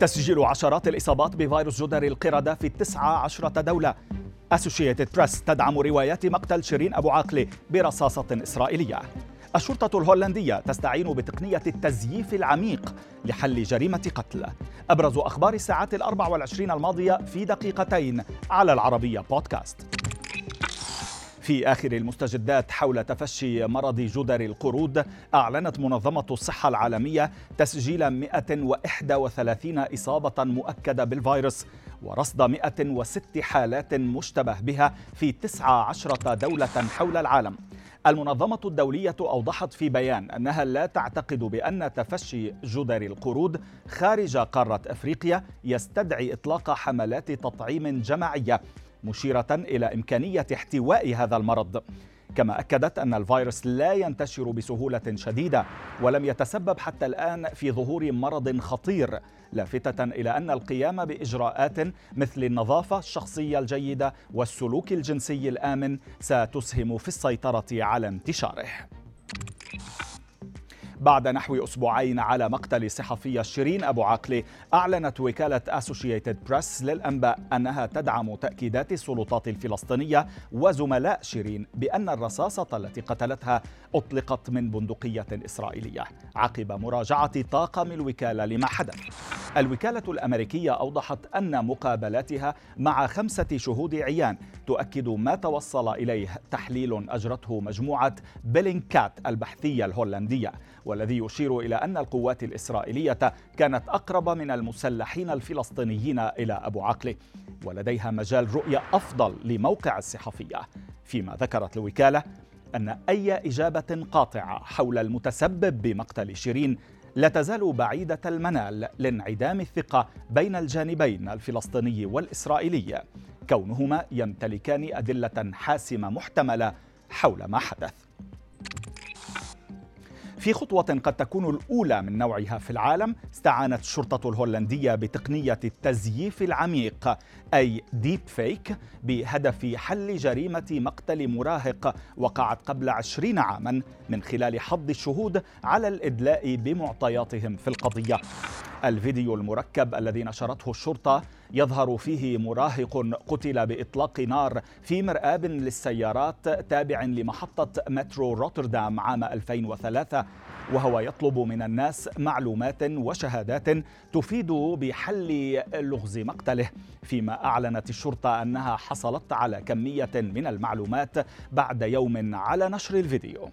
تسجيل عشرات الإصابات بفيروس جدر القردة في 19 دولة. أسوشيتد بريس تدعم روايات مقتل شيرين أبو عاقلة برصاصة إسرائيلية. الشرطة الهولندية تستعين بتقنية التزييف العميق لحل جريمة قتل. أبرز أخبار الساعات الأربع والعشرين الماضية في دقيقتين على العربية بودكاست. في آخر المستجدات حول تفشي مرض جدر القرود أعلنت منظمة الصحة العالمية تسجيل 131 إصابة مؤكدة بالفيروس ورصد 106 حالات مشتبه بها في 19 دولة حول العالم. المنظمة الدولية أوضحت في بيان أنها لا تعتقد بأن تفشي جدر القرود خارج قارة أفريقيا يستدعي إطلاق حملات تطعيم جماعية. مشيرة إلى إمكانية احتواء هذا المرض. كما أكدت أن الفيروس لا ينتشر بسهولة شديدة ولم يتسبب حتى الآن في ظهور مرض خطير لافتة إلى أن القيام بإجراءات مثل النظافة الشخصية الجيدة والسلوك الجنسي الآمن ستسهم في السيطرة على انتشاره. بعد نحو أسبوعين على مقتل الصحفية شيرين أبو عاقلة أعلنت وكالة أسوشيتد بريس للأنباء أنها تدعم تأكيدات السلطات الفلسطينية وزملاء شيرين بأن الرصاصة التي قتلتها أطلقت من بندقية إسرائيلية. عقب مراجعة طاقم الوكالة لما حدث. الوكالة الأمريكية أوضحت أن مقابلاتها مع خمسة شهود عيان تؤكد ما توصل إليه تحليل أجرته مجموعة بيلينكات البحثية الهولندية. والذي يشير إلى أن القوات الإسرائيلية كانت أقرب من المسلحين الفلسطينيين إلى أبو عقله ولديها مجال رؤية أفضل لموقع الصحفية. فيما ذكرت الوكالة أن أي إجابة قاطعة حول المتسبب بمقتل شيرين لا تزال بعيدة المنال لانعدام الثقة بين الجانبين الفلسطيني والإسرائيلي. كونهما يمتلكان أدلة حاسمة محتملة حول ما حدث. في خطوة قد تكون الأولى من نوعها في العالم استعانت الشرطة الهولندية بتقنية التزييف العميق أي ديب فيك بهدف حل جريمة مقتل مراهق وقعت قبل عشرين عاما من خلال حض الشهود على الإدلاء بمعطياتهم في القضية. الفيديو المركب الذي نشرته الشرطة يظهر فيه مراهق قتل بإطلاق نار في مرآب للسيارات تابع لمحطة مترو روتردام عام 2003 وهو يطلب من الناس معلومات وشهادات تفيد بحل لغز مقتله. فيما أعلنت الشرطة أنها حصلت على كمية من المعلومات بعد يوم على نشر الفيديو.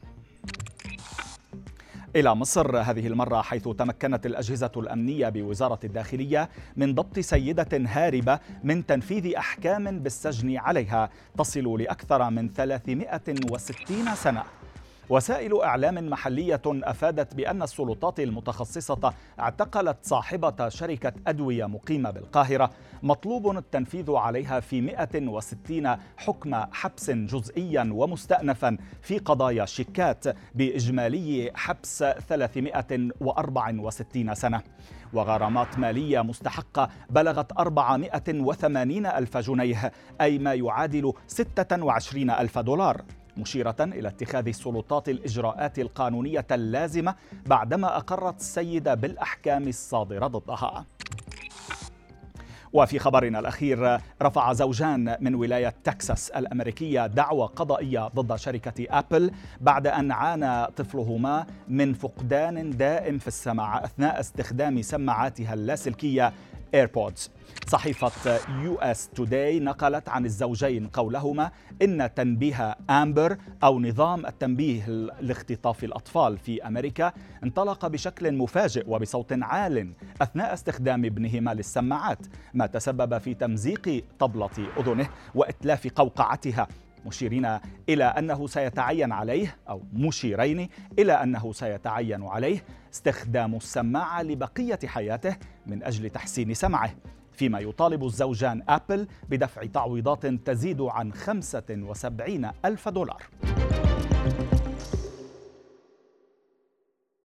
إلى مصر هذه المرة حيث تمكنت الأجهزة الأمنية بوزارة الداخلية من ضبط سيدة هاربة من تنفيذ أحكام بالسجن عليها تصل لأكثر من 360 سنة. وسائل إعلام محلية أفادت بأن السلطات المتخصصة اعتقلت صاحبة شركة أدوية مقيمة بالقاهرة. مطلوب التنفيذ عليها في 160 حكم حبس جزئيا ومستأنفا في قضايا شيكات بإجمالي حبس 364 سنة. وغرامات مالية مستحقة بلغت 480 ألف جنيه أي ما يعادل 26 ألف دولار. مشيرة إلى اتخاذ السلطات الإجراءات القانونية اللازمة بعدما أقرت السيدة بالأحكام الصادرة ضدها. وفي خبرنا الأخير رفع زوجان من ولاية تكساس الأمريكية دعوى قضائية ضد شركة أبل بعد أن عانى طفلهما من فقدان دائم في السمع أثناء استخدام سماعاتها اللاسلكية AirPods صحيفة USA Today نقلت عن الزوجين قولهما إن تنبيه آمبر أو نظام التنبيه لاختطاف الأطفال في أمريكا انطلق بشكل مفاجئ وبصوت عال أثناء استخدام ابنهما للسماعات ما تسبب في تمزيق طبلة أذنه وإتلاف قوقعتها. مشيرين إلى أنه سيتعين عليه أو مشيرين إلى أنه سيتعين عليه استخدام السماعة لبقية حياته من أجل تحسين سمعه فيما يطالب الزوجان أبل بدفع تعويضات تزيد عن 75 ألف دولار.